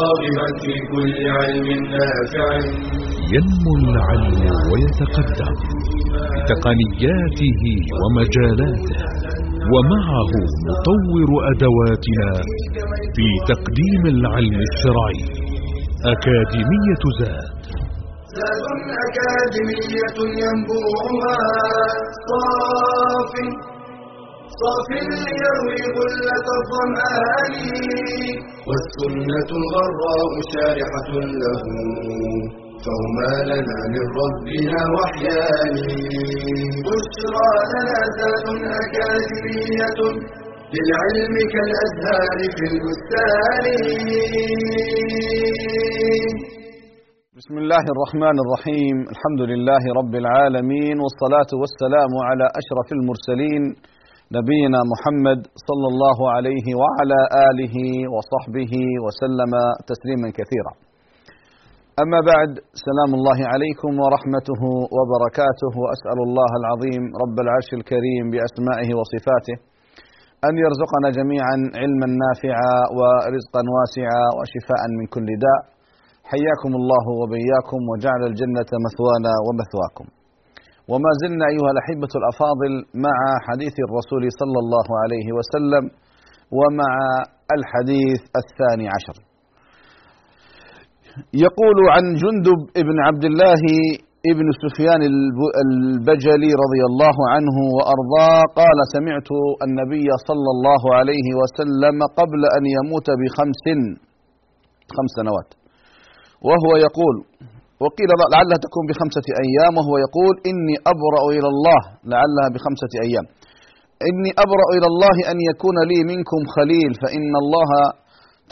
راغبا في كل علم نافع. ينمو العلم ويتقدم بتقنياته ومجالاته ومعه نطور أدواتنا في تقديم العلم الشرعي. أكاديمية زاد. زاد أكاديمية ينبوعها صاف صاف ليروي غلة الظمآن والسنة الغراء شارحة له فهما لنا من ربنا وحيان. بشرى لنا زاد أكاديمية للعلم كالأزهار في البستان. بسم الله الرحمن الرحيم. الحمد لله رب العالمين والصلاة والسلام على أشرف المرسلين نبينا محمد صلى الله عليه وعلى آله وصحبه وسلم تسليما كثيرا. أما بعد سلام الله عليكم ورحمته وبركاته وأسأل الله العظيم رب العرش الكريم بأسمائه وصفاته أن يرزقنا جميعا علما نافعا ورزقا واسعا وشفاء من كل داء. حياكم الله وبياكم وجعل الجنة مثوانا ومثواكم. وما زلنا أيها الأحبة الأفاضل مع حديث الرسول صلى الله عليه وسلم ومع الحديث الثاني عشر. يقول عن جندب ابن عبد الله ابن سفيان البجلي رضي الله عنه وأرضاه قال سمعت النبي صلى الله عليه وسلم قبل أن يموت بخمس خمس سنوات. وهو يقول وقيل لعلها تكون بخمسة أيام وهو يقول إني أبرأ إلى الله لعلها بخمسة أيام. إني أبرأ إلى الله أن يكون لي منكم خليل فإن الله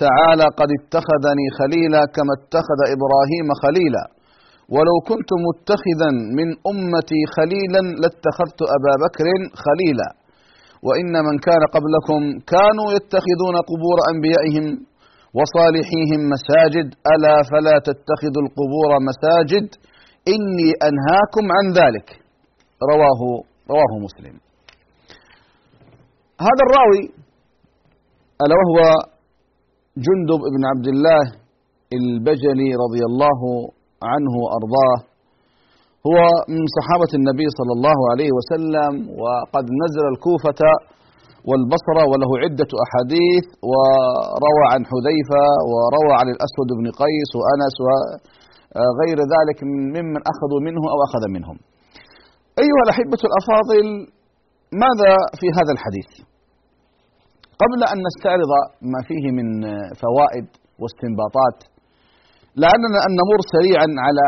تعالى قد اتخذني خليلا كما اتخذ إبراهيم خليلا. ولو كنت متخذا من أمتي خليلا لاتخذت أبا بكر خليلا. وإن من كان قبلكم كانوا يتخذون قبور أنبيائهم وصالحيهم مساجد ألا فلا تتخذوا القبور مساجد. إني أنهاكم عن ذلك. رواه رواه مسلم. هذا الراوي ألا وهو جندب بن عبد الله البجلي رضي الله عنه وأرضاه. هو من صحابة النبي صلى الله عليه وسلم وقد نزل الكوفة والبصرة وله عدة أحاديث وروى عن حذيفة وروى عن الأسود بن قيس وأنس وغير ذلك ممن أخذوا منه أو أخذ منهم. أيها الأحبة الأفاضل ماذا في هذا الحديث؟ قبل أن نستعرض ما فيه من فوائد واستنباطات لعلنا أن نمر سريعا على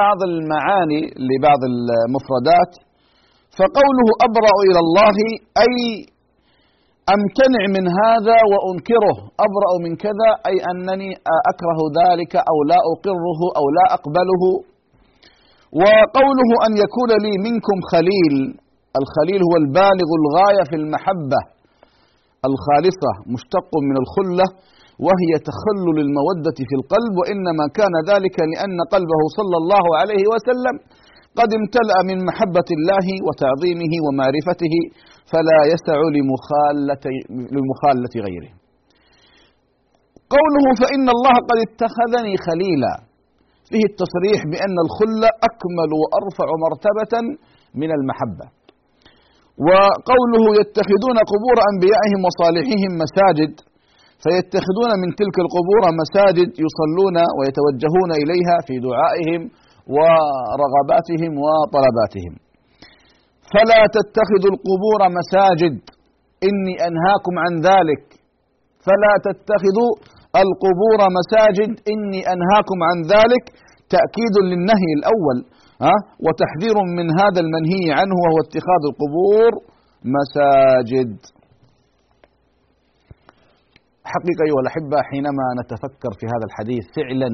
بعض المعاني لبعض المفردات فقوله أبرأ إلى الله أي أمتنع من هذا وأنكره أبرأ من كذا أي أنني أكره ذلك أو لا أقره أو لا أقبله. وقوله أن يكون لي منكم خليل الخليل هو البالغ الغاية في المحبة الخالصة مشتق من الخلة وهي تخلل الموده في القلب وإنما كان ذلك لأن قلبه صلى الله عليه وسلم قد امتلأ من محبة الله وتعظيمه ومعرفته. فلا يسع لمخالة لمخالة غيره. قوله فإن الله قد اتخذني خليلا فيه التصريح بأن الخلة أكمل وأرفع مرتبة من المحبة. وقوله يتخذون قبور أنبيائهم وصالحيهم مساجد فيتخذون من تلك القبور مساجد يصلون ويتوجهون إليها في دعائهم ورغباتهم وطلباتهم فلا تتخذوا القبور مساجد. إني أنهاكم عن ذلك. فلا تتخذوا القبور مساجد. إني أنهاكم عن ذلك. تأكيد للنهي الأول ها وتحذير من هذا المنهي عنه وهو اتخاذ القبور مساجد. حقيقة أيها الأحبة حينما نتفكر في هذا الحديث فعلا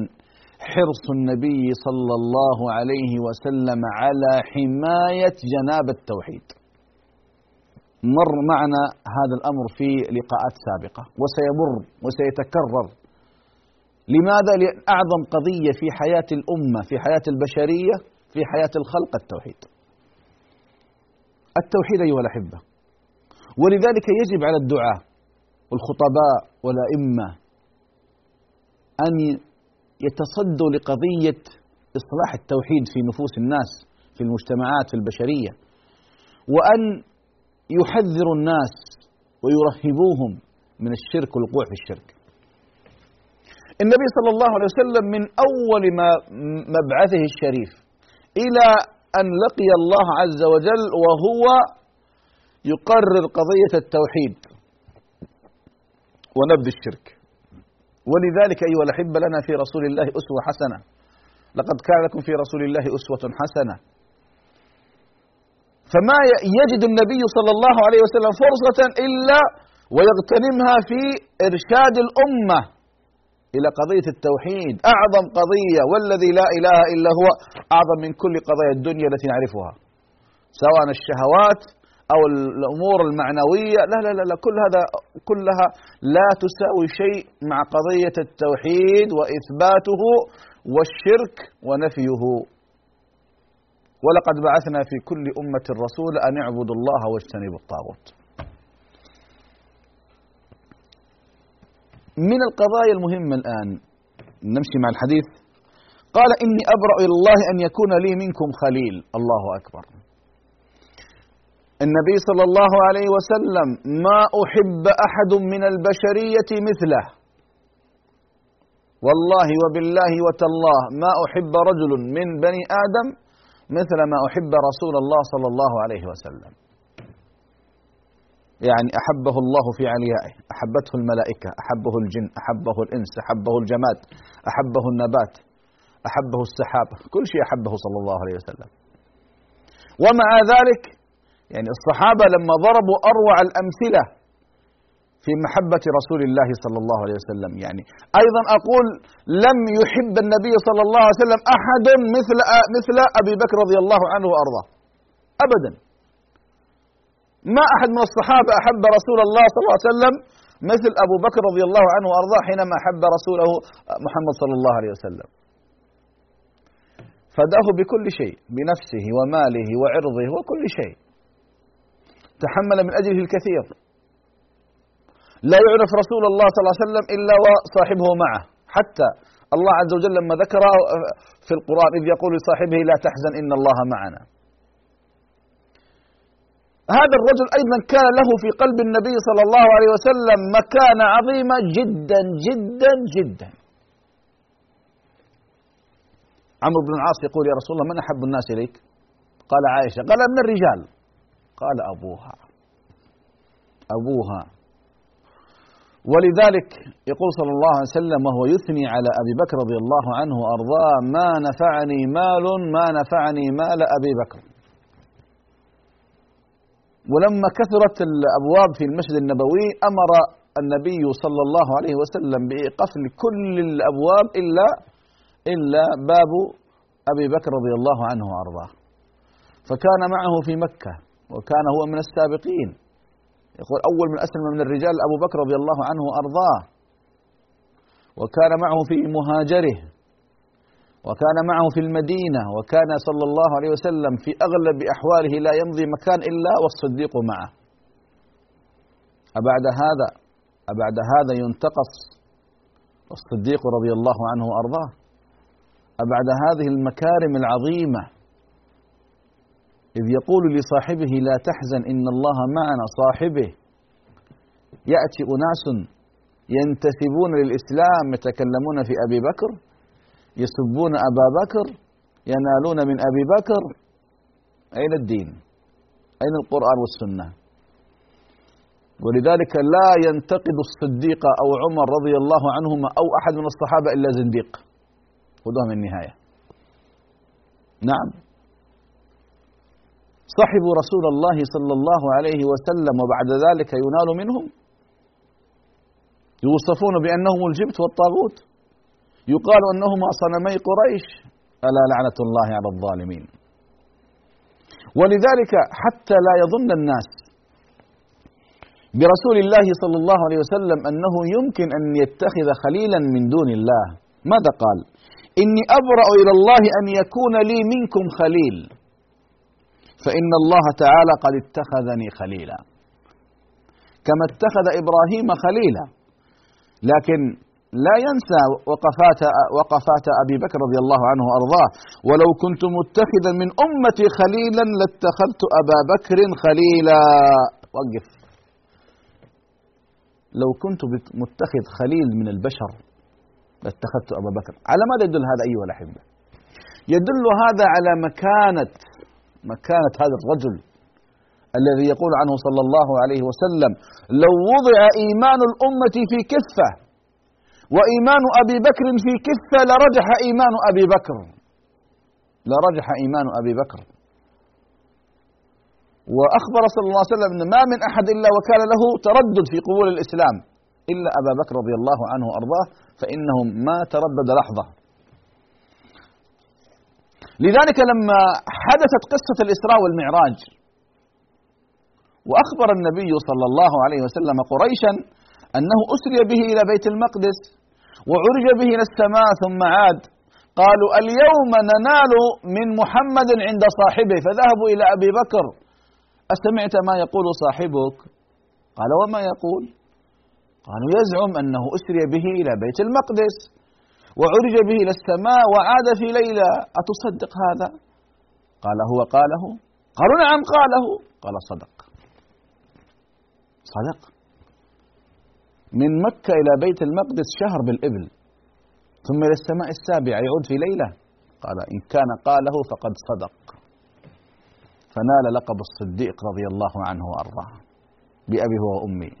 حرص النبي صلى الله عليه وسلم على حماية جناب التوحيد. مر معنا هذا الأمر في لقاءات سابقة وسيمر وسيتكرر. لماذا؟ لأن أعظم قضية في حياة الأمة في حياة البشرية في حياة الخلق التوحيد. التوحيد أيها الأحبة. ولذلك يجب على الدعاة والخطباء والأئمة أن يتصدوا لقضية إصلاح التوحيد في نفوس الناس في المجتمعات في البشرية وأن يحذروا الناس ويرهبوهم من الشرك والوقوع في الشرك. النبي صلى الله عليه وسلم من أول ما مبعثه الشريف إلى أن لقي الله عز وجل وهو يقرر قضية التوحيد ونبذ الشرك. ولذلك أيها الأحبة لنا في رسول الله أسوة حسنة. لقد كان لكم في رسول الله أسوة حسنة. فما يجد النبي صلى الله عليه وسلم فرصة إلا ويغتنمها في إرشاد الأمة إلى قضية التوحيد. أعظم قضية والذي لا إله إلا هو أعظم من كل قضايا الدنيا التي نعرفها. سواء الشهوات أو الأمور المعنوية. لا لا لا, لا كل هذا كلها لا تساوي شيء مع قضية التوحيد وإثباته والشرك ونفيه. ولقد بعثنا في كل أمة رسول أن اعبدوا الله واجتنبوا الطاغوت. من القضايا المهمة الآن نمشي مع الحديث. قال إني أبرأ إلى الله أن يكون لي منكم خليل. الله أكبر. النبي صلى الله عليه وسلم ما أحب أحد من البشرية مثله. والله وبالله وتالله ما أحب رجل من بني آدم مثل ما أحب رسول الله صلى الله عليه وسلم. يعني أحبه الله في عليائه أحبته الملائكة أحبه الجن أحبه الإنس أحبه الجماد أحبه النبات أحبه السحاب كل شيء أحبه صلى الله عليه وسلم. ومع ذلك يعني الصحابة لما ضربوا أروع الأمثلة في محبة رسول الله صلى الله عليه وسلم. يعني أيضا أقول لم يحب النبي صلى الله عليه وسلم أحد مثل مثل أبي بكر رضي الله عنه وأرضاه. أبدا. ما أحد من الصحابة أحب رسول الله صلى الله عليه وسلم مثل أبو بكر رضي الله عنه وأرضاه حينما أحب رسوله محمد صلى الله عليه وسلم. فداه بكل شيء بنفسه وماله وعرضه وكل شيء. تحمل من أجله الكثير. لا يعرف رسول الله صلى الله عليه وسلم إلا وصاحبه معه. حتى الله عز وجل لما ذكر في القرآن إذ يقول لصاحبه لا تحزن إن الله معنا. هذا الرجل أيضا كان له في قلب النبي صلى الله عليه وسلم مكانة عظيمة جدا جدا جدا. عمرو بن العاص يقول يا رسول الله من أحب الناس إليك؟ قال عائشة. قال من الرجال؟ قال أبوها. أبوها. ولذلك يقول صلى الله عليه وسلم وهو يثني على أبي بكر رضي الله عنه وأرضاه ما نفعني مال ما نفعني مال أبي بكر. ولما كثرت الأبواب في المسجد النبوي أمر النبي صلى الله عليه وسلم بقفل كل الأبواب إلا إلا باب أبي بكر رضي الله عنه وأرضاه. فكان معه في مكة. وكان هو من السابقين. يقول أول من أسلم من الرجال أبو بكر رضي الله عنه وأرضاه. وكان معه في مهاجره. وكان معه في المدينة. وكان صلى الله عليه وسلم في أغلب أحواله لا يمضي مكان إلا والصديق معه. أبعد هذا أبعد هذا ينتقص الصديق رضي الله عنه وأرضاه. أبعد هذه المكارم العظيمة إذ يقول لصاحبه لا تحزن إن الله معنا صاحبه. يأتي أناس ينتسبون للإسلام يتكلمون في أبي بكر يسبون أبا بكر ينالون من أبي بكر. أين الدين؟ أين القرآن والسنة؟ ولذلك لا ينتقد الصديق أو عمر رضي الله عنهما أو أحد من الصحابة إلا زنديق. خذوها من النهاية. نعم. صحبوا رسول الله صلى الله عليه وسلم وبعد ذلك ينال منهم؟ يوصفون بأنهم الجبت والطاغوت. يقال أنهما صنمي قريش. ألا لعنة الله على الظالمين. ولذلك حتى لا يظن الناس برسول الله صلى الله عليه وسلم أنه يمكن أن يتخذ خليلا من دون الله. ماذا قال؟ إني أبرأ إلى الله أن يكون لي منكم خليل. فإن الله تعالى قد اتخذني خليلا. كما اتخذ إبراهيم خليلا. لكن لا ينسى وقفات وقفات أبي بكر رضي الله عنه وأرضاه. ولو كنت متخذا من أمتي خليلا لاتخذت أبا بكر خليلا. وقف. لو كنت متخذ خليل من البشر لاتخذت أبا بكر. على ماذا يدل هذا أيها الأحبة؟ يدل هذا على مكانة مكانه هذا الرجل الذي يقول عنه صلى الله عليه وسلم لو وضع إيمان الأمة في كفة وإيمان أبي بكر في كفة لرجح إيمان أبي بكر. لرجح إيمان أبي بكر. وأخبر صلى الله عليه وسلم أن ما من أحد إلا وكان له تردد في قبول الإسلام إلا أبا بكر رضي الله عنه وأرضاه فإنه ما تردد لحظة. لذلك لما حدثت قصة الإسراء والمعراج وأخبر النبي صلى الله عليه وسلم قريشا أنه أسري به إلى بيت المقدس وعرج به إلى السماء ثم عاد. قالوا اليوم ننال من محمد عند صاحبه فذهبوا إلى أبي بكر. أسمعت ما يقول صاحبك؟ قال وما يقول؟ قالوا يزعم أنه أسري به إلى بيت المقدس. وعرج به إلى السماء وعاد في ليلة أتصدق هذا؟ قال هو قاله. قالوا نعم قاله. قال صدق. صدق. من مكة إلى بيت المقدس شهر بالإبل. ثم إلى السماء السابعة يعود في ليلة قال إن كان قاله فقد صدق. فنال لقب الصديق رضي الله عنه وأرضاه. بأبي هو وأمي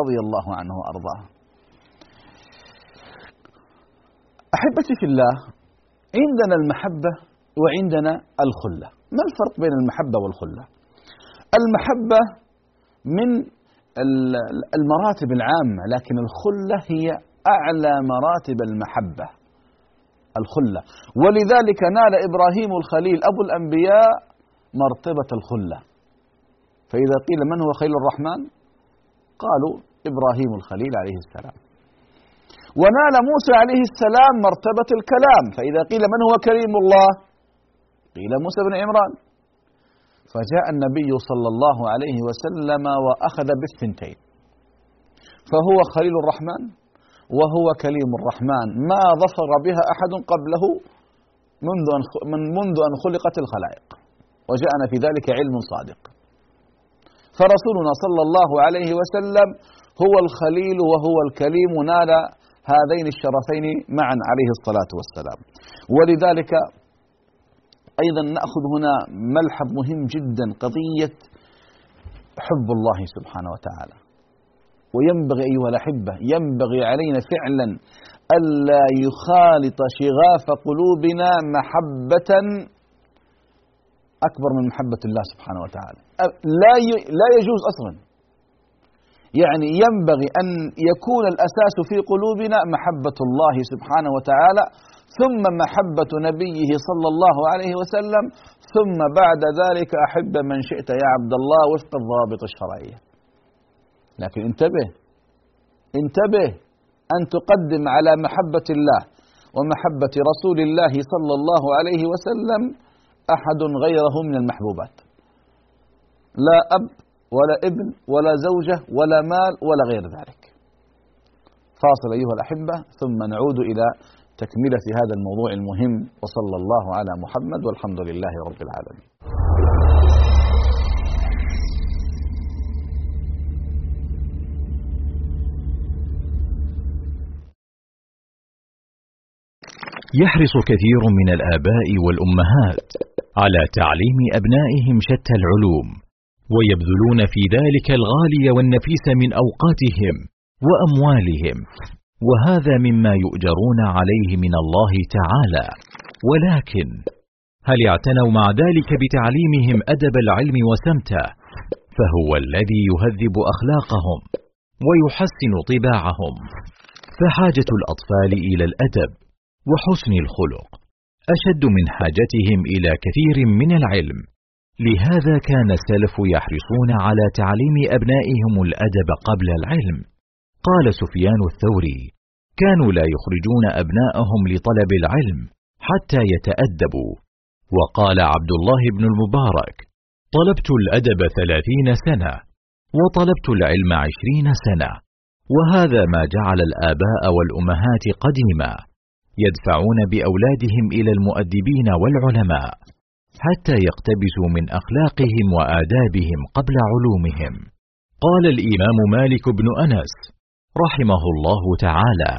رضي الله عنه وأرضاه. أحبتي في الله عندنا المحبة وعندنا الخلة. ما الفرق بين المحبة والخلة؟ المحبة من المراتب العامة لكن الخلة هي أعلى مراتب المحبة. الخلة. ولذلك نال إبراهيم الخليل أبو الأنبياء مرتبة الخلة. فإذا قيل من هو خليل الرحمن؟ قالوا إبراهيم الخليل عليه السلام. ونال موسى عليه السلام مرتبة الكلام. فإذا قيل من هو كريم الله؟ قيل موسى بن عمران. فجاء النبي صلى الله عليه وسلم وأخذ بالثنتين. فهو خليل الرحمن وهو كليم الرحمن. ما ظفر بها أحد قبله منذ أن من منذ أن خلقت الخلائق. وجاءنا في ذلك علم صادق. فرسولنا صلى الله عليه وسلم هو الخليل وهو الكليم نال هذين الشرفين معا عليه الصلاة والسلام. ولذلك أيضا نأخذ هنا ملحظ مهم جدا قضية حب الله سبحانه وتعالى. وينبغي أيها الأحبة ينبغي علينا فعلا ألا يخالط شغاف قلوبنا محبة أكبر من محبة الله سبحانه وتعالى. لا لا يجوز أصلا يعني ينبغي أن يكون الأساس في قلوبنا محبة الله سبحانه وتعالى ثم محبة نبيه صلى الله عليه وسلم ثم بعد ذلك أحب من شئت يا عبد الله وفق الضوابط الشرعية. لكن انتبه انتبه أن تقدم على محبة الله ومحبة رسول الله صلى الله عليه وسلم أحد غيره من المحبوبات. لا أب ولا ابن ولا زوجة ولا مال ولا غير ذلك فاصل أيها الأحبة ثم نعود إلى تكملة هذا الموضوع المهم وصلى الله على محمد والحمد لله رب العالمين. يحرص كثير من الآباء والأمهات على تعليم أبنائهم شتى العلوم، ويبذلون في ذلك الغالي والنفيس من أوقاتهم وأموالهم. وهذا مما يؤجرون عليه من الله تعالى. ولكن هل اعتنوا مع ذلك بتعليمهم أدب العلم وسمته؟ فهو الذي يهذب أخلاقهم ويحسن طباعهم. فحاجة الأطفال إلى الأدب وحسن الخلق أشد من حاجتهم إلى كثير من العلم. لهذا كان السلف يحرصون على تعليم أبنائهم الأدب قبل العلم. قال سفيان الثوري كانوا لا يخرجون أبناءهم لطلب العلم حتى يتأدبوا. وقال عبد الله بن المبارك طلبت الأدب ثلاثين سنة وطلبت العلم عشرين سنة وهذا ما جعل الآباء والأمهات قديما يدفعون بأولادهم إلى المؤدبين والعلماء. حتى يقتبسوا من أخلاقهم وآدابهم قبل علومهم. قال الإمام مالك بن أنس رحمه الله تعالى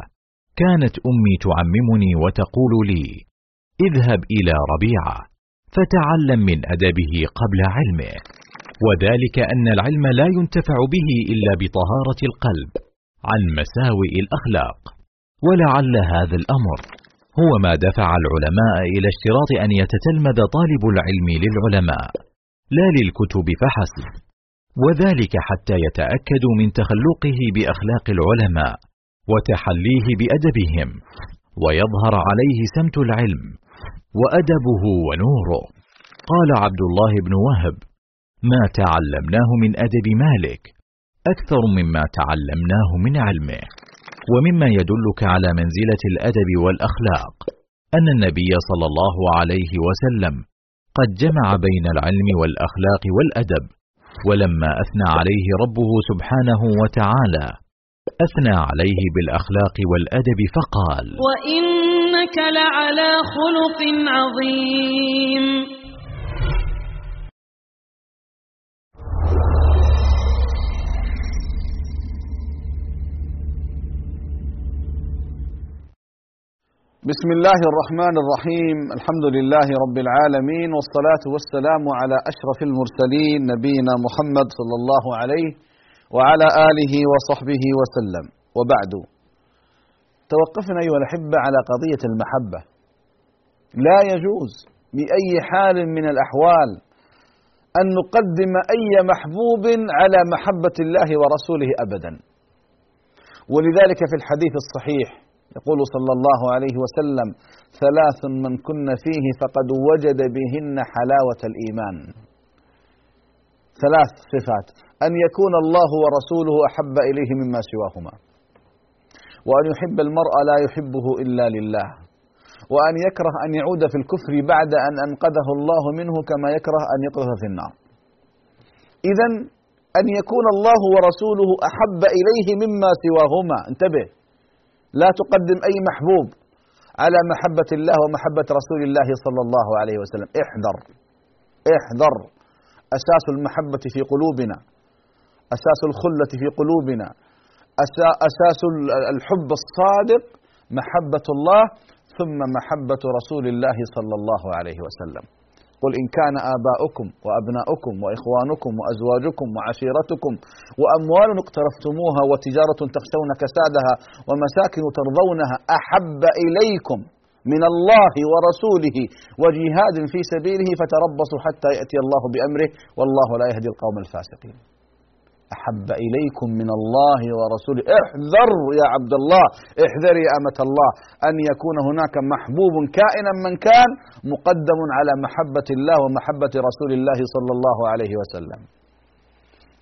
كانت أمي تعممني وتقول لي اذهب إلى ربيعة فتعلم من أدبه قبل علمه وذلك أن العلم لا ينتفع به إلا بطهارة القلب عن مساوئ الأخلاق ولعل هذا الأمر هو ما دفع العلماء إلى اشتراط أن يتتلمذ طالب العلم للعلماء لا للكتب فحسب وذلك حتى يتأكدوا من تخلقه بأخلاق العلماء وتحليه بأدبهم ويظهر عليه سمت العلم وأدبه ونوره. قال عبد الله بن وهب ما تعلمناه من أدب مالك أكثر مما تعلمناه من علمه. ومما يدلك على منزلة الأدب والأخلاق أن النبي صلى الله عليه وسلم قد جمع بين العلم والأخلاق والأدب ولما أثنى عليه ربه سبحانه وتعالى أثنى عليه بالأخلاق والأدب فقال وإنك لعلى خلق عظيم. بسم الله الرحمن الرحيم. الحمد لله رب العالمين والصلاة والسلام على أشرف المرسلين نبينا محمد صلى الله عليه وعلى آله وصحبه وسلم. وبعد. توقفنا أيها الأحبة على قضية المحبة. لا يجوز بأي حال من الأحوال أن نقدم أي محبوب على محبة الله ورسوله أبدا. ولذلك في الحديث الصحيح يقول صلى الله عليه وسلم ثلاث من كن فيه فقد وجد بهن حلاوة الإيمان. ثلاث صفات. أن يكون الله ورسوله أحب إليه مما سواهما. وأن يحب المرء لا يحبه إلا لله. وأن يكره أن يعود في الكفر بعد أن أنقذه الله منه كما يكره أن يقذف في النار. إذا أن يكون الله ورسوله أحب إليه مما سواهما. انتبه. لا تقدم أي محبوب على محبة الله ومحبة رسول الله صلى الله عليه وسلم. احذر احذر. أساس المحبة في قلوبنا أساس الخلة في قلوبنا أساس الحب الصادق محبة الله ثم محبة رسول الله صلى الله عليه وسلم. قل إن كان آباؤكم وأبناؤكم وإخوانكم وأزواجكم وعشيرتكم وأموال اقترفتموها وتجارة تخشون كسادها ومساكن ترضونها أحب إليكم من الله ورسوله وجهاد في سبيله فتربصوا حتى يأتي الله بأمره والله لا يهدي القوم الفاسقين. أحب إليكم من الله ورسوله. احذر يا عبد الله احذر يا أمة الله أن يكون هناك محبوب كائنا من كان مقدم على محبة الله ومحبة رسول الله صلى الله عليه وسلم.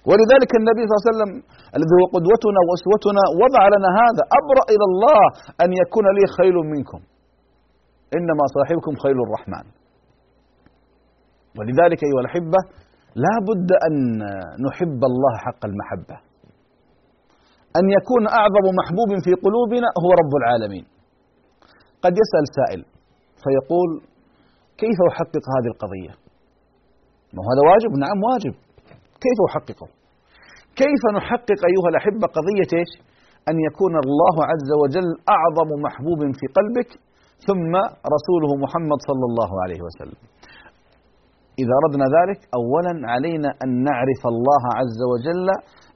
ولذلك النبي صلى الله عليه وسلم الذي هو قدوتنا وأسوتنا وضع لنا هذا أبرأ إلى الله أن يكون لي خيل منكم. إنما صاحبكم خيل الرحمن. ولذلك أيها الأحبة لا بد أن نحب الله حق المحبة. أن يكون أعظم محبوب في قلوبنا هو رب العالمين. قد يسأل سائل فيقول كيف أحقق هذه القضية؟ ما هذا واجب؟ نعم واجب. كيف أحققه؟ كيف نحقق أيها الأحبة قضية إيش؟ أن يكون الله عز وجل أعظم محبوب في قلبك ثم رسوله محمد صلى الله عليه وسلم. إذا أردنا ذلك أولا علينا أن نعرف الله عز وجل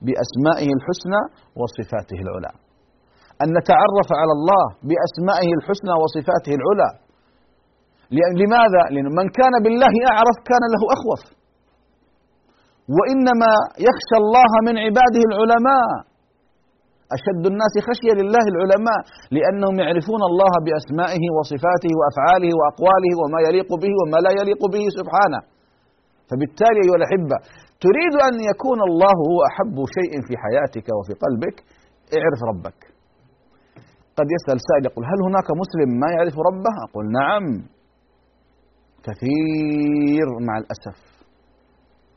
بأسمائه الحسنى وصفاته العلى. أن نتعرف على الله بأسمائه الحسنى وصفاته العلى. لماذا؟ لأن من كان بالله أعرف كان له أخوف. وإنما يخشى الله من عباده العلماء. أشد الناس خشية لله العلماء لأنهم يعرفون الله بأسمائه وصفاته وأفعاله وأقواله وما يليق به وما لا يليق به سبحانه. فبالتالي أيها الأحبة تريد أن يكون الله هو أحب شيء في حياتك وفي قلبك اعرف ربك. قد يسأل سائل يقول هل هناك مسلم ما يعرف ربه؟ أقول نعم كثير مع الأسف.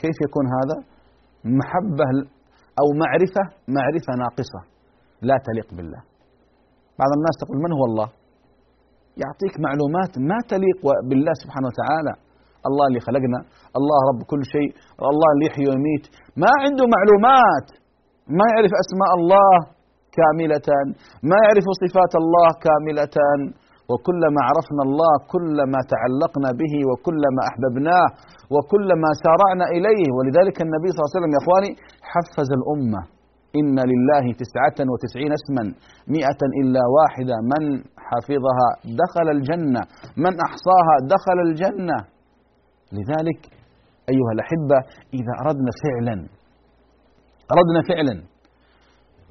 كيف يكون هذا؟ محبة أو معرفة معرفة ناقصة. لا تليق بالله. بعض الناس تقول من هو الله؟ يعطيك معلومات ما تليق بالله سبحانه وتعالى. الله اللي خلقنا الله رب كل شيء الله اللي يحيي ويميت. ما عنده معلومات. ما يعرف أسماء الله كاملة ما يعرف صفات الله كاملة وكلما عرفنا الله كلما تعلقنا به وكلما أحببناه وكلما سارعنا إليه. ولذلك النبي صلى الله عليه وسلم يا أخواني حفز الأمة. إن لله تسعة وتسعين اسما مئة إلا واحدة من حفظها دخل الجنة من أحصاها دخل الجنة. لذلك أيها الأحبة إذا أردنا فعلا أردنا فعلا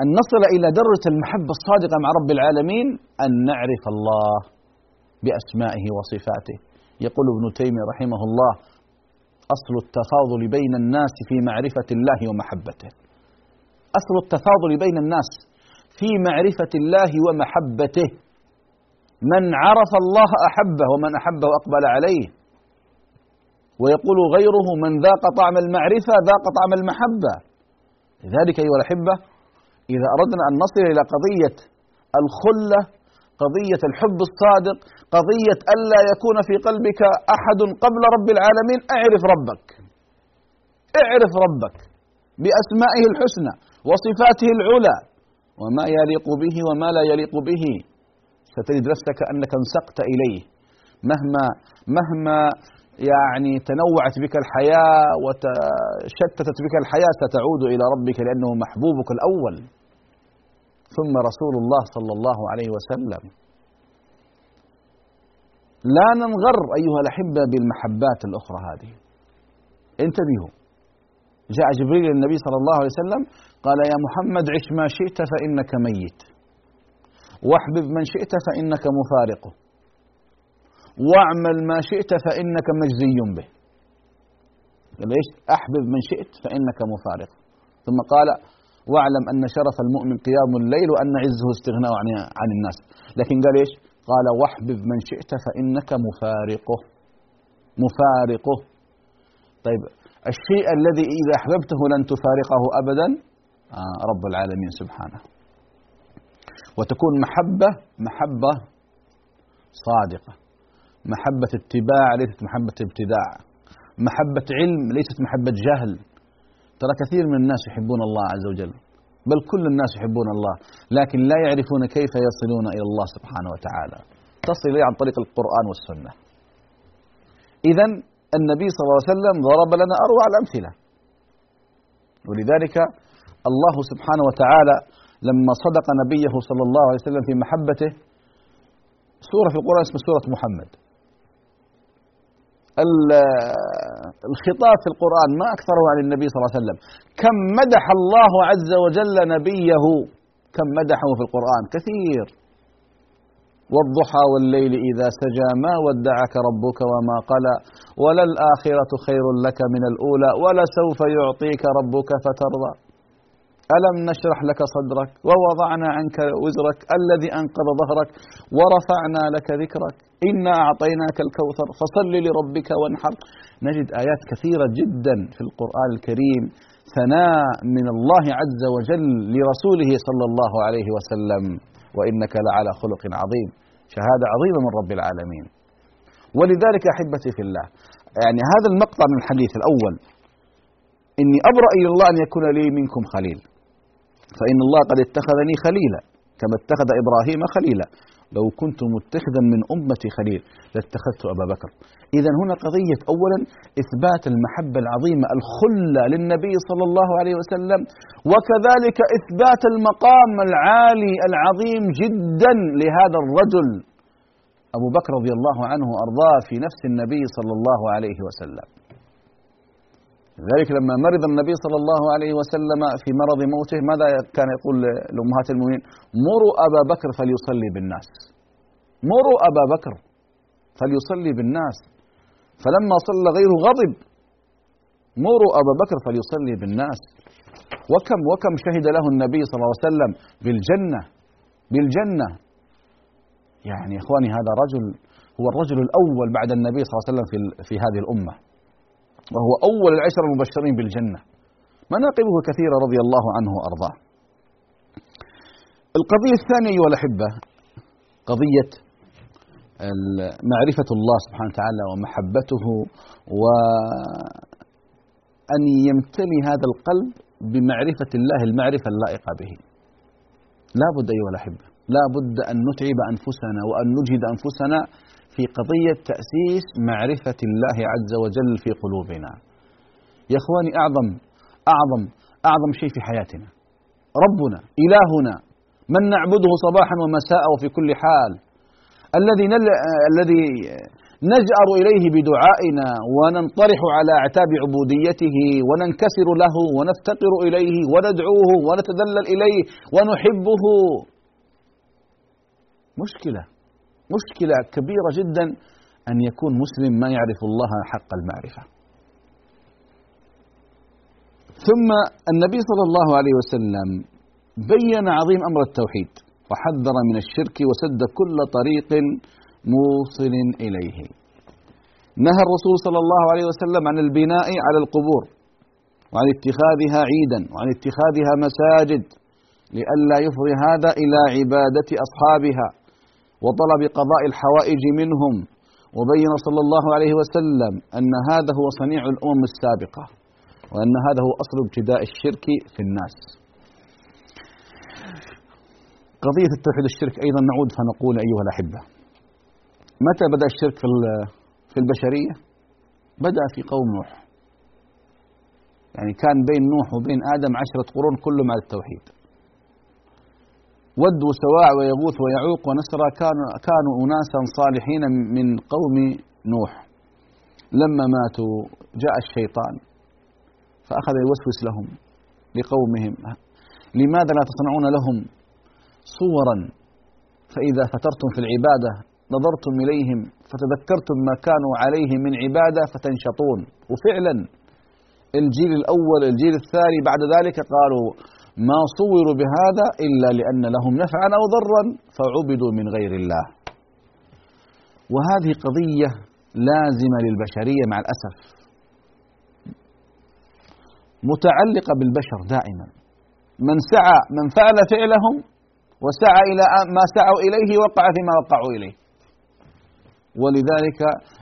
أن نصل إلى درجة المحبة الصادقة مع رب العالمين أن نعرف الله بأسمائه وصفاته. يقول ابن تيمية رحمه الله أصل التفاضل بين الناس في معرفة الله ومحبته. أصل التفاضل بين الناس في معرفة الله ومحبته. من عرف الله أحبه ومن أحبه أقبل عليه. ويقول غيره من ذاق طعم المعرفة ذاق طعم المحبة. لذلك أيها الأحبة إذا أردنا أن نصل إلى قضية الخلة قضية الحب الصادق قضية ألا يكون في قلبك أحد قبل رب العالمين اعرف ربك. اعرف ربك بأسمائه الحسنى. وصفاته العلى وما يليق به وما لا يليق به. ستجد نفسك أنك انسقت إليه. مهما مهما يعني تنوعت بك الحياة وتشتتت بك الحياة ستعود إلى ربك لأنه محبوبك الأول. ثم رسول الله صلى الله عليه وسلم. لا ننغر أيها الأحبة بالمحبات الأخرى هذه. انتبهوا. جاء جبريل للنبي صلى الله عليه وسلم قال يا محمد عش ما شئت فإنك ميت. واحبب من شئت فإنك مفارقه واعمل ما شئت فإنك مجزي به. قال إيش؟ أحبب من شئت فإنك مفارق. ثم قال واعلم أن شرف المؤمن قيام الليل وأن عزه استغناء عن, عن الناس. لكن قال إيش؟ قال واحبب من شئت فإنك مفارقه. مفارقه. طيب الشيء الذي إذا أحببته لن تفارقه أبدا؟ آه رب العالمين سبحانه. وتكون محبة محبة صادقة. محبة اتباع ليست محبة ابتداع. محبة علم ليست محبة جهل. ترى كثير من الناس يحبون الله عز وجل. بل كل الناس يحبون الله. لكن لا يعرفون كيف يصلون إلى الله سبحانه وتعالى. تصل إليه عن طريق القرآن والسنة. إذا النبي صلى الله عليه وسلم ضرب لنا أروع الأمثلة. ولذلك الله سبحانه وتعالى لما صدق نبيه صلى الله عليه وسلم في محبته سورة في القرآن اسمها سورة محمد. الخطاب في القرآن ما أكثره عن النبي صلى الله عليه وسلم. كم مدح الله عز وجل نبيه كم مدحه في القرآن؟ كثير. والضحى والليل إذا سجى ما ودعك ربك وما قلى. وللآخرة خير لك من الأولى ولسوف يعطيك ربك فترضى. ألم نشرح لك صدرك ووضعنا عنك وزرك الذي أنقض ظهرك ورفعنا لك ذكرك. إنا أعطيناك الكوثر فصل لربك وانحر. نجد آيات كثيرة جدا في القرآن الكريم. ثناء من الله عز وجل لرسوله صلى الله عليه وسلم. وإنك لعلى خلق عظيم. شهادة عظيمة من رب العالمين. ولذلك أحبتي في الله يعني هذا المقطع من الحديث الأول. إني أبرأ إلى الله أن يكون لي منكم خليل. فإن الله قد اتخذني خليلا كما اتخذ إبراهيم خليلا. لو كنت متخذا من أمتي خليل لاتخذت أبا بكر. إذا هنا قضية أولا إثبات المحبة العظيمة الخلة للنبي صلى الله عليه وسلم وكذلك إثبات المقام العالي العظيم جدا لهذا الرجل أبو بكر رضي الله عنه وأرضاه في نفس النبي صلى الله عليه وسلم. لذلك لما مرض النبي صلى الله عليه وسلم في مرض موته ماذا كان يقول لأمهات المؤمنين؟ مروا أبا بكر فليصلي بالناس. مروا أبا بكر فليصلي بالناس. فلما صلى غيره غضب مروا أبا بكر فليصلي بالناس. وكم وكم شهد له النبي صلى الله عليه وسلم بالجنة بالجنة. يعني إخواني هذا رجل هو الرجل الأول بعد النبي صلى الله عليه وسلم في, في هذه الأمة. وهو أول العشر المبشرين بالجنة. مناقبه كثيرة رضي الله عنه وأرضاه. القضية الثانية أيها الأحبة قضية معرفة الله سبحانه وتعالى ومحبته وأن يمتلي هذا القلب بمعرفة الله المعرفة اللائقة به. لا بد أيها الأحبة لا بد أن نتعب أنفسنا وأن نجهد أنفسنا في قضية تأسيس معرفة الله عز وجل في قلوبنا. يا إخواني أعظم أعظم أعظم شيء في حياتنا. ربنا إلهنا من نعبده صباحا ومساء وفي كل حال الذي نل... الذي نجأر إليه بدعائنا وننطرح على أعتاب عبوديته وننكسر له ونفتقر إليه وندعوه ونتذلل إليه ونحبه. مشكلة. مشكلة كبيرة جدا أن يكون مسلم ما يعرف الله حق المعرفة. ثم النبي صلى الله عليه وسلم بين عظيم أمر التوحيد وحذر من الشرك وسد كل طريق موصل إليه. نهى الرسول صلى الله عليه وسلم عن البناء على القبور وعن اتخاذها عيدا وعن اتخاذها مساجد لئلا يفضي هذا إلى عبادة أصحابها. وطلب قضاء الحوائج منهم وبين صلى الله عليه وسلم أن هذا هو صنيع الأمم السابقة وأن هذا هو أصل ابتداء الشرك في الناس. قضية التوحيد الشرك أيضا نعود فنقول أيها الأحبة متى بدأ الشرك في البشرية؟ بدأ في قوم نوح. يعني كان بين نوح وبين آدم عشرة قرون كلهم على التوحيد. ود وسواع ويغوث ويعوق ونسرى كانوا كانوا أناسا صالحين من قوم نوح. لما ماتوا جاء الشيطان فأخذ يوسوس لهم لقومهم. لماذا لا تصنعون لهم صورا؟ فإذا فترتم في العبادة نظرتم إليهم فتذكرتم ما كانوا عليه من عبادة فتنشطون. وفعلا الجيل الأول الجيل الثاني بعد ذلك قالوا ما صوروا بهذا إلا لأن لهم نفعا أو ضرا فعبدوا من غير الله. وهذه قضية لازمة للبشرية مع الأسف. متعلقة بالبشر دائما. من سعى من فعل فعلهم وسعى إلى ما سعوا إليه وقع فيما وقعوا إليه. ولذلك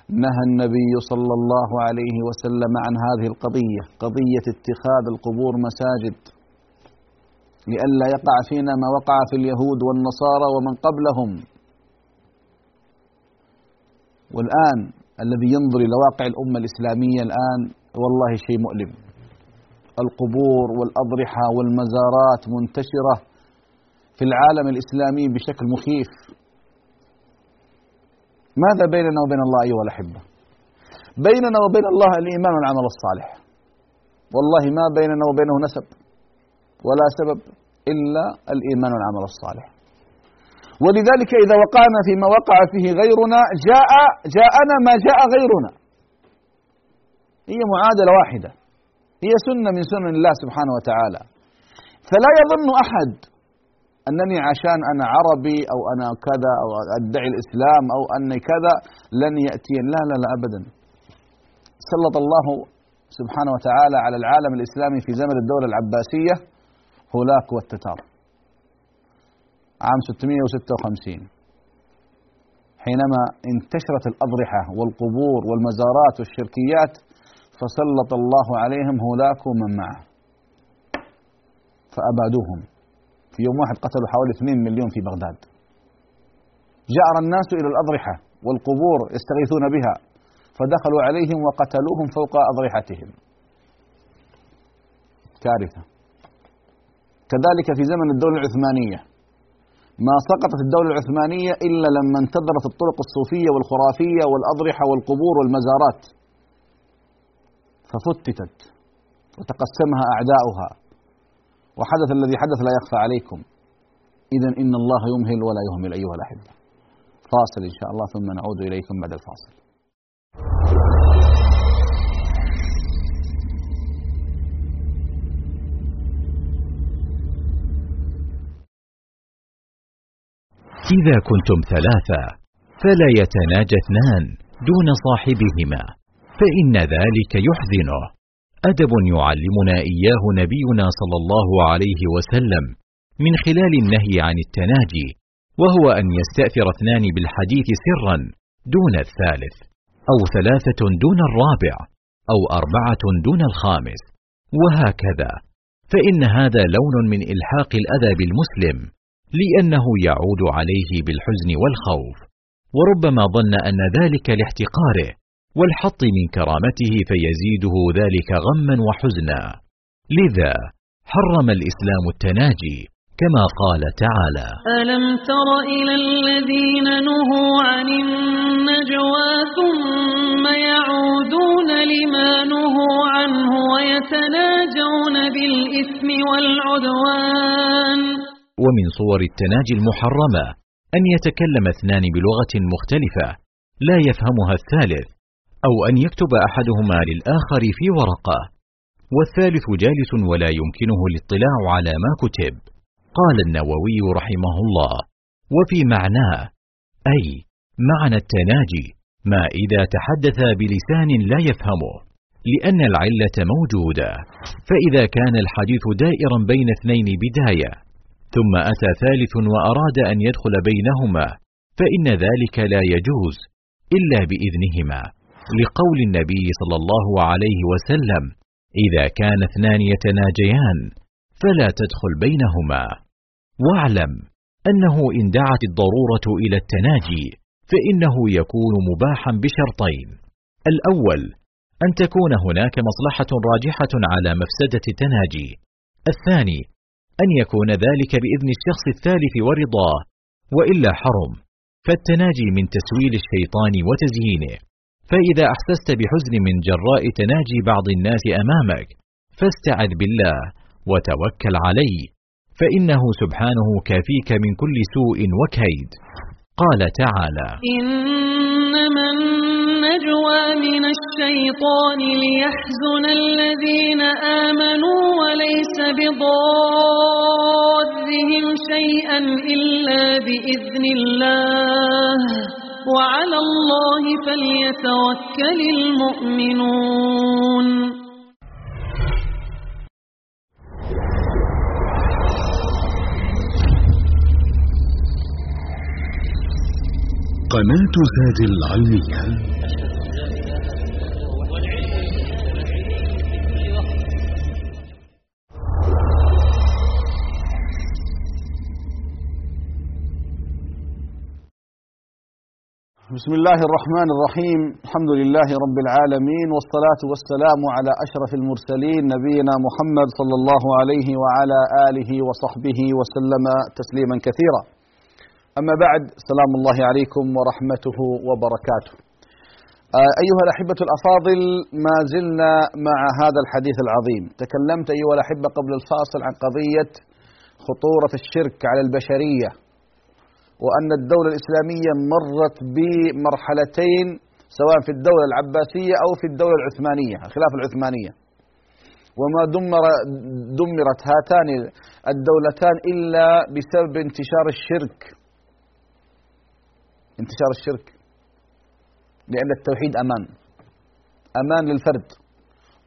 نهى النبي صلى الله عليه وسلم عن هذه القضية قضية اتخاذ القبور مساجد. لئلا يقع فينا ما وقع في اليهود والنصارى ومن قبلهم. والآن الذي ينظر إلى واقع الأمة الإسلامية الآن والله شيء مؤلم. القبور والأضرحة والمزارات منتشرة في العالم الإسلامي بشكل مخيف. ماذا بيننا وبين الله أيها الأحبة؟ بيننا وبين الله الإيمان والعمل الصالح. والله ما بيننا وبينه نسب. ولا سبب إلا الإيمان والعمل الصالح. ولذلك إذا وقعنا فيما وقع فيه غيرنا جاء جاءنا ما جاء غيرنا. هي معادلة واحدة. هي سنة من سنن الله سبحانه وتعالى. فلا يظن أحد أنني عشان أنا عربي أو أنا كذا أو أدعي الإسلام أو أني كذا لن يأتي لا لا لا أبدا. سلط الله سبحانه وتعالى على العالم الإسلامي في زمن الدولة العباسية. هولاك والتتار عام 656 حينما انتشرت الأضرحة والقبور والمزارات والشركيات فسلط الله عليهم هولاك ومن معه. فأبادوهم في يوم واحد قتلوا حوالي 2 مليون في بغداد. جأر الناس إلى الأضرحة والقبور يستغيثون بها فدخلوا عليهم وقتلوهم فوق أضرحتهم. كارثة. كذلك في زمن الدولة العثمانية. ما سقطت الدولة العثمانية إلا لما انتظرت الطرق الصوفية والخرافية والأضرحة والقبور والمزارات. ففتتت وتقسمها أعداؤها. وحدث الذي حدث لا يخفى عليكم. إذا إن الله يمهل ولا يهمل أيها الأحبة. فاصل إن شاء الله ثم نعود إليكم بعد الفاصل. إذا كنتم ثلاثة فلا يتناجى اثنان دون صاحبهما فإن ذلك يحزنه. أدب يعلمنا إياه نبينا صلى الله عليه وسلم من خلال النهي عن التناجي وهو أن يستأثر اثنان بالحديث سرا دون الثالث أو ثلاثة دون الرابع أو أربعة دون الخامس وهكذا. فإن هذا لون من إلحاق الأذى بالمسلم لأنه يعود عليه بالحزن والخوف. وربما ظن أن ذلك لاحتقاره والحط من كرامته فيزيده ذلك غما وحزنا. لذا حرم الإسلام التناجي كما قال تعالى ألم تر إلى الذين نهوا عن النجوى ثم يعودون لما نهوا عنه ويتناجون بالإثم والعدوان؟ ومن صور التناجي المحرمة أن يتكلم اثنان بلغة مختلفة لا يفهمها الثالث أو أن يكتب أحدهما للآخر في ورقة. والثالث جالس ولا يمكنه الاطلاع على ما كتب. قال النووي رحمه الله. وفي معناه أي معنى التناجي ما إذا تحدث بلسان لا يفهمه لأن العلة موجودة. فإذا كان الحديث دائرا بين اثنين بداية ثم أتى ثالث وأراد أن يدخل بينهما فإن ذلك لا يجوز إلا بإذنهما. لقول النبي صلى الله عليه وسلم إذا كان اثنان يتناجيان فلا تدخل بينهما. واعلم أنه إن دعت الضرورة إلى التناجي فإنه يكون مباحا بشرطين. الأول أن تكون هناك مصلحة راجحة على مفسدة التناجي الثاني أن يكون ذلك بإذن الشخص الثالث ورضاه وإلا حرم. فالتناجي من تسويل الشيطان وتزيينه. فإذا أحسست بحزن من جراء تناجي بعض الناس أمامك فاستعذ بالله وتوكل عليه فإنه سبحانه كافيك من كل سوء وكيد. قال تعالى إنما النجوى من الشيطان ليحزن الذين آمنوا وليس بضادهم شيئا إلا بإذن الله. وعلى الله فليتوكل المؤمنون. قناة زاد العلمية بسم الله الرحمن الرحيم. الحمد لله رب العالمين والصلاة والسلام على أشرف المرسلين نبينا محمد صلى الله عليه وعلى آله وصحبه وسلم تسليما كثيرا. أما بعد سلام الله عليكم ورحمته وبركاته. آه، أيها الأحبة الأفاضل ما زلنا مع هذا الحديث العظيم. تكلمت أيها الأحبة قبل الفاصل عن قضية خطورة الشرك على البشرية وأن الدولة الإسلامية مرت بمرحلتين سواء في الدولة العباسية أو في الدولة العثمانية الخلافة العثمانية. وما دمر دمرت هاتان الدولتان إلا بسبب انتشار الشرك. انتشار الشرك لأن التوحيد أمان. أمان للفرد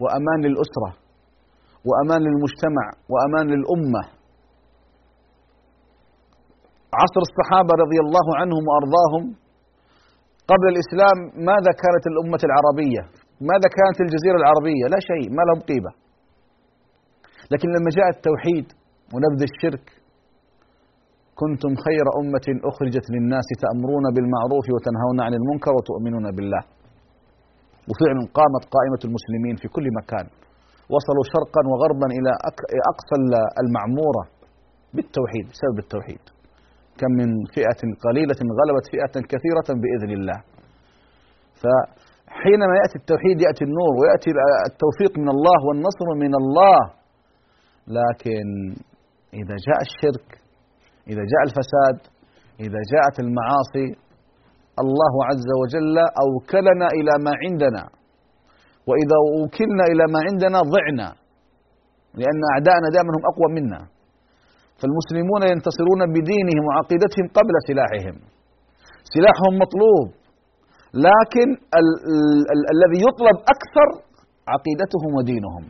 وأمان للأسرة وأمان للمجتمع وأمان للأمة. عصر الصحابة رضي الله عنهم وأرضاهم قبل الإسلام ماذا كانت الأمة العربية؟ ماذا كانت الجزيرة العربية؟ لا شيء ما لهم قيمة. لكن لما جاء التوحيد ونبذ الشرك كنتم خير أمة أخرجت للناس تأمرون بالمعروف وتنهون عن المنكر وتؤمنون بالله. وفعلا قامت قائمة المسلمين في كل مكان. وصلوا شرقا وغربا إلى أقصى المعمورة بالتوحيد بسبب التوحيد. كم من فئة قليلة غلبت فئة كثيرة بإذن الله. فحينما يأتي التوحيد يأتي النور ويأتي التوفيق من الله والنصر من الله. لكن إذا جاء الشرك إذا جاء الفساد إذا جاءت المعاصي الله عز وجل أوكلنا إلى ما عندنا. وإذا أوكلنا إلى ما عندنا ضعنا لأن أعداءنا دائما هم أقوى منا. فالمسلمون ينتصرون بدينهم وعقيدتهم قبل سلاحهم. سلاحهم مطلوب لكن ال ال ال الذي يطلب أكثر عقيدتهم ودينهم.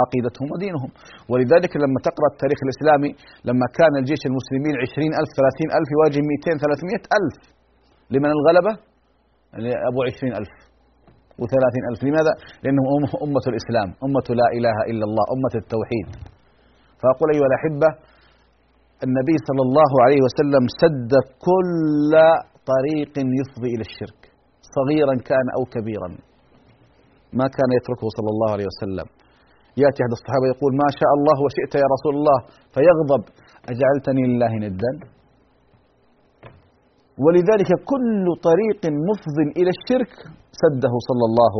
عقيدتهم ودينهم. ولذلك لما تقرأ التاريخ الإسلامي لما كان الجيش المسلمين عشرين ألف ثلاثين ألف يواجه مئتين ثلاثمائة ألف. لمن الغلبة؟ أبو عشرين ألف وثلاثين ألف. لماذا؟ لأنهم أمة الإسلام أمة لا إله إلا الله أمة التوحيد. فأقول أيها الأحبة النبي صلى الله عليه وسلم سد كل طريق يفضي إلى الشرك. صغيرا كان أو كبيرا. ما كان يتركه صلى الله عليه وسلم. يأتي أحد الصحابة يقول ما شاء الله وشئت يا رسول الله فيغضب. أجعلتني لله ندا؟ ولذلك كل طريق مفض إلى الشرك سده صلى الله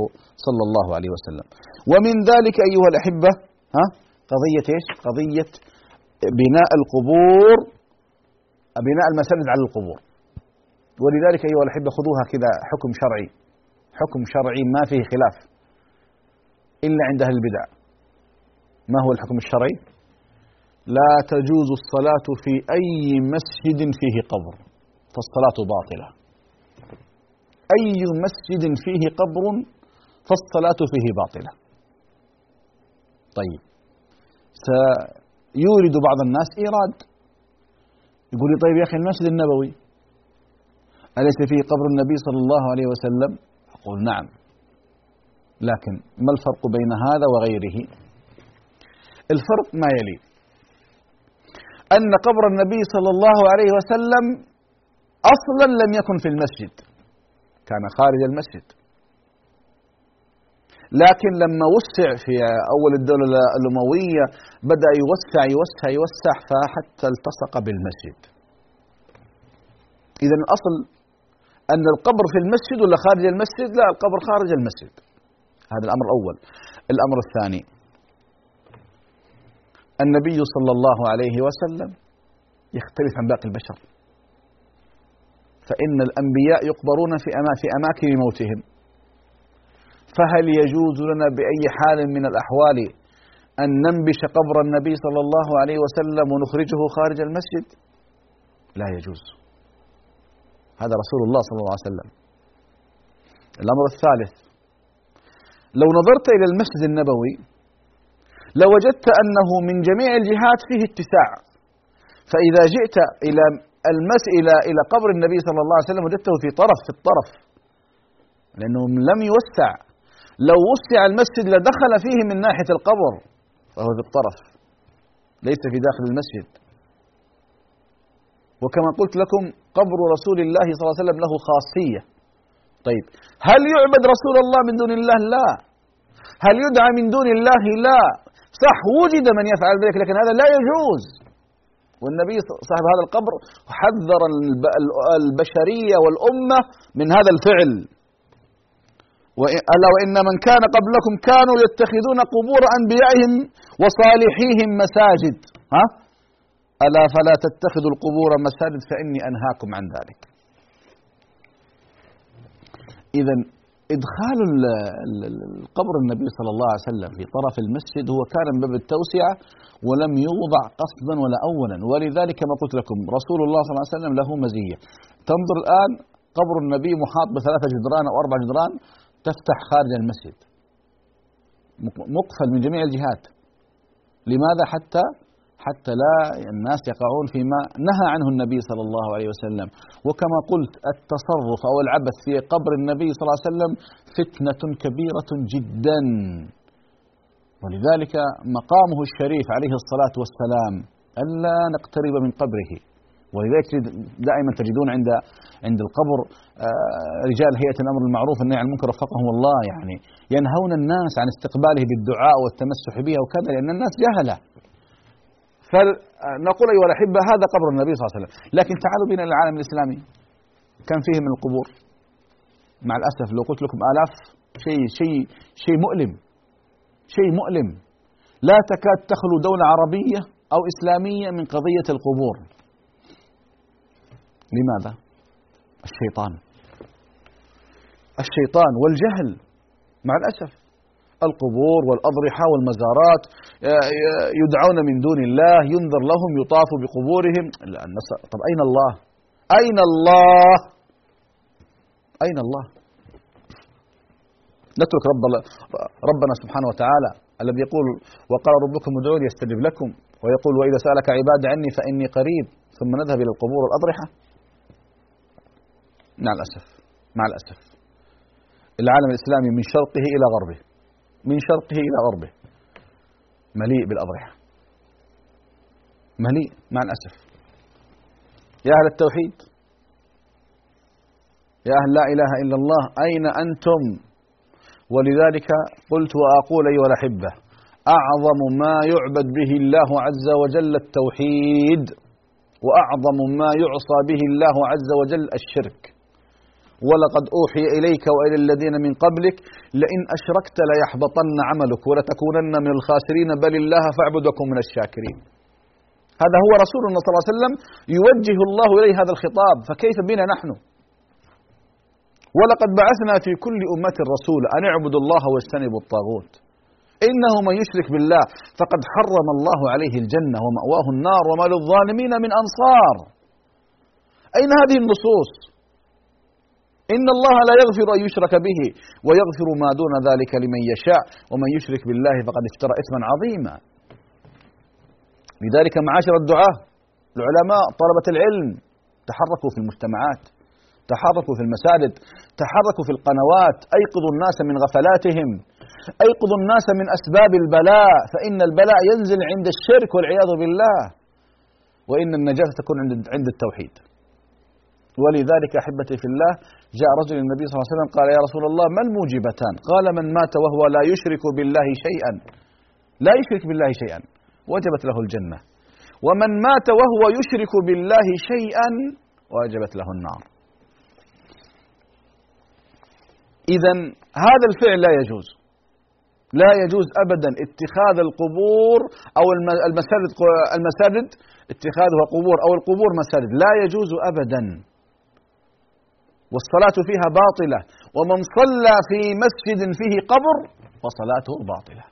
صلى الله عليه وسلم. ومن ذلك أيها الأحبة ها قضية إيش؟ قضية بناء القبور بناء المساجد على القبور. ولذلك أيها الأحبة خذوها كذا حكم شرعي. حكم شرعي ما فيه خلاف إلا عند أهل البدع. ما هو الحكم الشرعي؟ لا تجوز الصلاة في أي مسجد فيه قبر فالصلاة باطلة. أي مسجد فيه قبر فالصلاة فيه باطلة. طيب سيورد بعض الناس إيراد. يقول لي طيب يا أخي المسجد النبوي أليس فيه قبر النبي صلى الله عليه وسلم؟ أقول نعم لكن ما الفرق بين هذا وغيره؟ الفرق ما يلي. أن قبر النبي صلى الله عليه وسلم أصلا لم يكن في المسجد. كان خارج المسجد. لكن لما وسع في أول الدولة الأموية بدأ يوسع يوسع يوسع فحتى التصق بالمسجد. إذا الأصل أن القبر في المسجد ولا خارج المسجد؟ لا القبر خارج المسجد. هذا الأمر الأول. الأمر الثاني النبي صلى الله عليه وسلم يختلف عن باقي البشر. فإن الأنبياء يقبرون في أماكن موتهم. فهل يجوز لنا بأي حال من الأحوال أن ننبش قبر النبي صلى الله عليه وسلم ونخرجه خارج المسجد؟ لا يجوز. هذا رسول الله صلى الله عليه وسلم. الأمر الثالث لو نظرت إلى المسجد النبوي لوجدت أنه من جميع الجهات فيه اتساع. فإذا جئت إلى المس إلى إلى قبر النبي صلى الله عليه وسلم وجدته في طرف في الطرف. لأنه لم يوسع. لو وسع المسجد لدخل فيه من ناحية القبر فهو في الطرف. ليس في داخل المسجد. وكما قلت لكم قبر رسول الله صلى الله عليه وسلم له خاصية. طيب هل يعبد رسول الله من دون الله؟ لا. هل يدعى من دون الله؟ لا. صح وجد من يفعل ذلك لكن هذا لا يجوز. والنبي صاحب هذا القبر حذر البشرية والأمة من هذا الفعل. ألا وإن من كان قبلكم كانوا يتخذون قبور أنبيائهم وصالحيهم مساجد. ها؟ ألا فلا تتخذوا القبور مساجد فإني أنهاكم عن ذلك. إذا إدخال القبر النبي صلى الله عليه وسلم في طرف المسجد هو كان من باب التوسعة ولم يوضع قصدا ولا أولا. ولذلك ما قلت لكم رسول الله صلى الله عليه وسلم له مزية. تنظر الآن قبر النبي محاط بثلاثة جدران أو أربع جدران تفتح خارج المسجد. مقفل من جميع الجهات. لماذا حتى؟ حتى لا الناس يقعون فيما نهى عنه النبي صلى الله عليه وسلم. وكما قلت التصرف أو العبث في قبر النبي صلى الله عليه وسلم فتنة كبيرة جدا. ولذلك مقامه الشريف عليه الصلاة والسلام ألا نقترب من قبره. ولذلك دائما تجدون عند عند القبر آه، رجال هيئة الأمر المعروف والنهي عن المنكر وفقهم الله يعني ينهون الناس عن استقباله بالدعاء والتمسح به وكذا لأن الناس جهلة. فنقول أيها الأحبة هذا قبر النبي صلى الله عليه وسلم. لكن تعالوا بنا العالم الإسلامي. كم فيه من القبور. مع الأسف لو قلت لكم آلاف شيء شيء شيء مؤلم. شيء مؤلم. لا تكاد تخلو دولة عربية أو إسلامية من قضية القبور. لماذا؟ الشيطان. الشيطان والجهل. مع الأسف. القبور والأضرحة والمزارات يدعون من دون الله ينذر لهم يطاف بقبورهم. لا طب أين الله؟ أين الله؟ أين الله؟ نترك رب ربنا سبحانه وتعالى الذي يقول وقال ربكم ادعوني يستجب لكم ويقول وإذا سألك عبادي عني فإني قريب. ثم نذهب إلى القبور والأضرحة. مع الأسف مع الأسف. العالم الإسلامي من شرقه إلى غربه. من شرقه إلى غربه. مليء بالأضرحة. مليء مع الأسف. يا أهل التوحيد يا أهل لا إله إلا الله أين أنتم؟ ولذلك قلت وأقول أيها الأحبة أعظم ما يعبد به الله عز وجل التوحيد وأعظم ما يعصى به الله عز وجل الشرك. ولقد أوحي إليك وإلى الذين من قبلك لئن أشركت ليحبطن عملك ولتكونن من الخاسرين بل الله فاعبد وكن من الشاكرين. هذا هو رسولنا صلى الله عليه وسلم يوجه الله إليه هذا الخطاب فكيف بنا نحن؟ ولقد بعثنا في كل أمة رسولا أن اعبدوا الله واجتنبوا الطاغوت. إنه من يشرك بالله فقد حرم الله عليه الجنة ومأواه النار وما للظالمين من أنصار. أين هذه النصوص؟ إن الله لا يغفر أن يشرك به ويغفر ما دون ذلك لمن يشاء ومن يشرك بالله فقد افترى إثما عظيما. لذلك معاشر الدعاة العلماء طلبة العلم تحركوا في المجتمعات تحركوا في المساجد تحركوا في القنوات أيقظوا الناس من غفلاتهم أيقظوا الناس من أسباب البلاء فإن البلاء ينزل عند الشرك والعياذ بالله وإن النجاة تكون عند التوحيد. ولذلك أحبتي في الله جاء رجل النبي صلى الله عليه وسلم قال يا رسول الله ما الموجبتان؟ قال من مات وهو لا يشرك بالله شيئا. لا يشرك بالله شيئا. وجبت له الجنة. ومن مات وهو يشرك بالله شيئا وجبت له النار. إذا هذا الفعل لا يجوز. لا يجوز أبدا اتخاذ القبور أو المساجد المساجد اتخاذها قبور أو القبور مساجد. لا يجوز أبدا. والصلاة فيها باطلة. ومن صلى في مسجد فيه قبر فصلاته باطلة.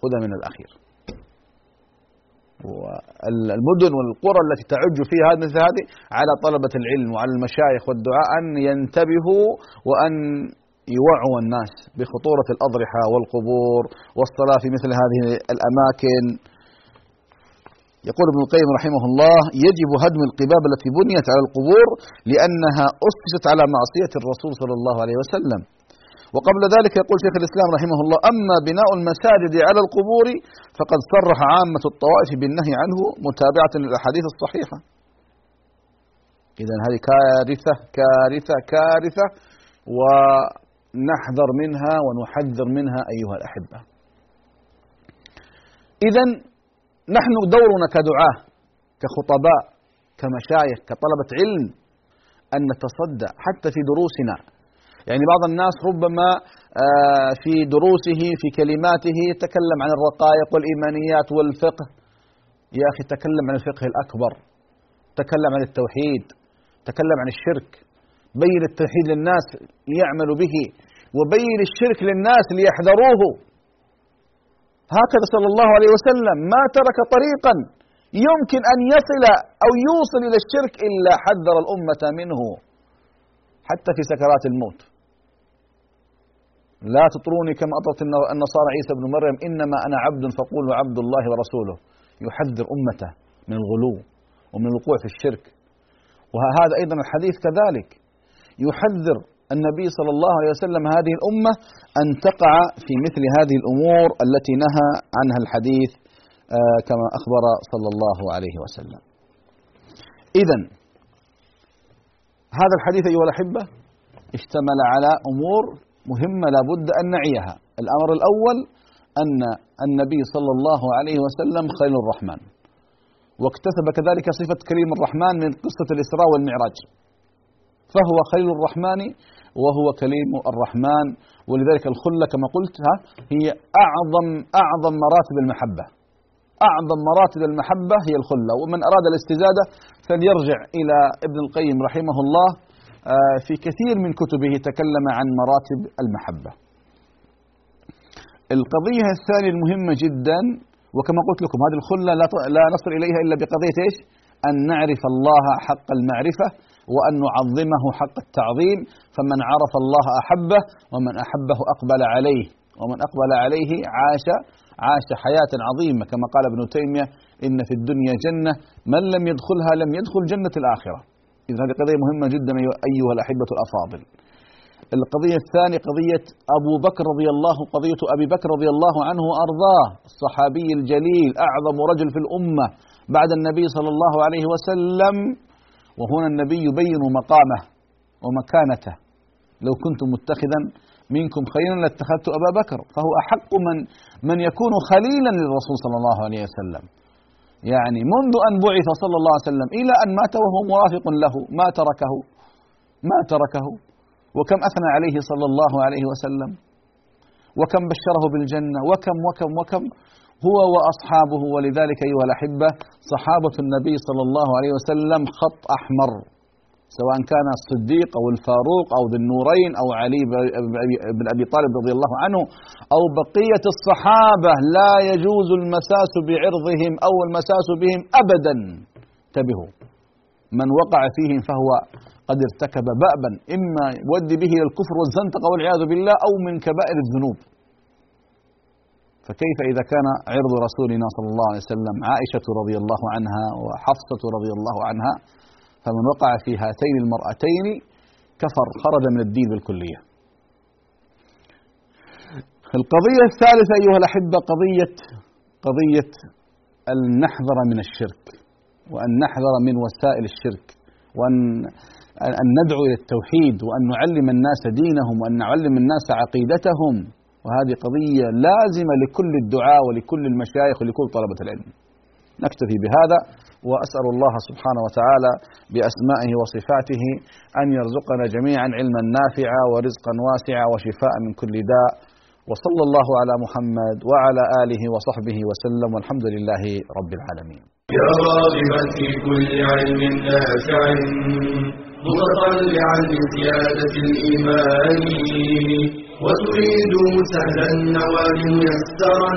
خذ من الأخير. والمدن والقرى التي تعج فيها مثل هذه على طلبة العلم وعلى المشايخ والدعاء أن ينتبهوا وأن يوعوا الناس بخطورة الأضرحة والقبور والصلاة في مثل هذه الأماكن. يقول ابن القيم رحمه الله يجب هدم القباب التي بنيت على القبور لأنها أسست على معصية الرسول صلى الله عليه وسلم. وقبل ذلك يقول شيخ الإسلام رحمه الله أما بناء المساجد على القبور فقد صرح عامة الطوائف بالنهي عنه متابعة للأحاديث الصحيحة. إذا هذه كارثة كارثة كارثة ونحذر منها ونحذر منها أيها الأحبة. إذا نحن دورنا كدعاة كخطباء كمشايخ كطلبة علم أن نتصدى حتى في دروسنا. يعني بعض الناس ربما آه، في دروسه في كلماته يتكلم عن الرقائق والإيمانيات والفقه. يا أخي تكلم عن الفقه الأكبر تكلم عن التوحيد تكلم عن الشرك. بين التوحيد للناس ليعملوا به وبين الشرك للناس ليحذروه. هكذا صلى الله عليه وسلم ما ترك طريقا يمكن أن يصل أو يوصل إلى الشرك إلا حذر الأمة منه حتى في سكرات الموت. لا تطروني كما أطرت النصارى عيسى بن مريم إنما أنا عبد فقولوا عبد الله ورسوله. يحذر أمته من الغلو ومن الوقوع في الشرك. وهذا أيضا الحديث كذلك. يحذر النبي صلى الله عليه وسلم هذه الأمة أن تقع في مثل هذه الأمور التي نهى عنها الحديث آه، كما أخبر صلى الله عليه وسلم. اذا هذا الحديث أيها الأحبة اشتمل على أمور مهمة لابد أن نعيها. الأمر الأول أن النبي صلى الله عليه وسلم خير الرحمن. واكتسب كذلك صفة كريم الرحمن من قصة الإسراء والمعراج. فهو خليل الرحمن وهو كليم الرحمن. ولذلك الخلة كما قلت ها هي أعظم أعظم مراتب المحبة. أعظم مراتب المحبة هي الخلة. ومن أراد الاستزادة فليرجع إلى ابن القيم رحمه الله آه، في كثير من كتبه تكلم عن مراتب المحبة. القضية الثانية المهمة جدا وكما قلت لكم هذه الخلة لا نصل إليها إلا بقضية إيش؟ أن نعرف الله حق المعرفة. وأن نعظمه حق التعظيم فمن عرف الله أحبه ومن أحبه أقبل عليه ومن أقبل عليه عاش عاش حياة عظيمة. كما قال ابن تيمية إن في الدنيا جنة من لم يدخلها لم يدخل جنة الآخرة. إذا هذه قضية مهمة جدا أيها الأحبة الأفاضل. القضية الثانية قضية أبو بكر رضي الله قضية أبي بكر رضي الله عنه وأرضاه. الصحابي الجليل أعظم رجل في الأمة. بعد النبي صلى الله عليه وسلم وهنا النبي يبين مقامه ومكانته. لو كنت متخذا منكم خيرا لاتخذت أبا بكر. فهو أحق من من يكون خليلا للرسول صلى الله عليه وسلم. يعني منذ أن بعث صلى الله عليه وسلم إلى أن مات وهو مرافق له ما تركه ما تركه. وكم أثنى عليه صلى الله عليه وسلم. وكم بشره بالجنة. وكم وكم وكم هو وأصحابه ولذلك أيها الأحبة صحابة النبي صلى الله عليه وسلم خط أحمر سواء كان الصديق أو الفاروق أو ذي النورين أو علي بن أبي طالب رضي الله عنه أو بقية الصحابة لا يجوز المساس بعرضهم أو المساس بهم أبدا. انتبهوا من وقع فيهم فهو قد ارتكب بأبا إما يودي به إلى الكفر والزندقة والعياذ بالله أو من كبائر الذنوب. فكيف إذا كان عرض رسولنا صلى الله عليه وسلم عائشة رضي الله عنها وحفصة رضي الله عنها فمن وقع في هاتين المرأتين كفر خرج من الدين بالكلية. القضية الثالثة أيها الأحبة قضية قضية أن نحذر من الشرك وأن نحذر من وسائل الشرك وأن أن ندعو إلى التوحيد وأن نعلم الناس دينهم وأن نعلم الناس عقيدتهم. وهذه قضية لازمة لكل الدعاء ولكل المشايخ ولكل طلبة العلم. نكتفي بهذا وأسأل الله سبحانه وتعالى بأسمائه وصفاته أن يرزقنا جميعا علما نافعا ورزقا واسعا وشفاء من كل داء. وصلى الله على محمد وعلى آله وصحبه وسلم والحمد لله رب العالمين. يا راغبا في كل علم نافع متطلعا لزيادة الإيمان. وتريد سهلا النوال ميسرا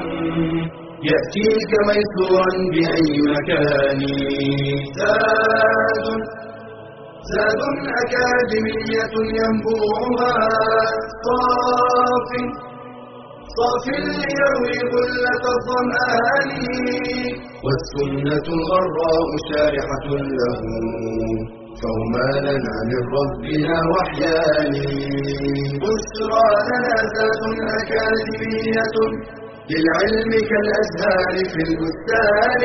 يأتيك ميسورا بأي مكان. زاد زاد أكاديمية ينبوعها. صاف صاف ليروي غلة الظمآن. والسنة الغراء شارحة له. فهما لنا من ربنا وحيان بشرى لنا ذات أكاديمية للعلم كالأزهار في البستان.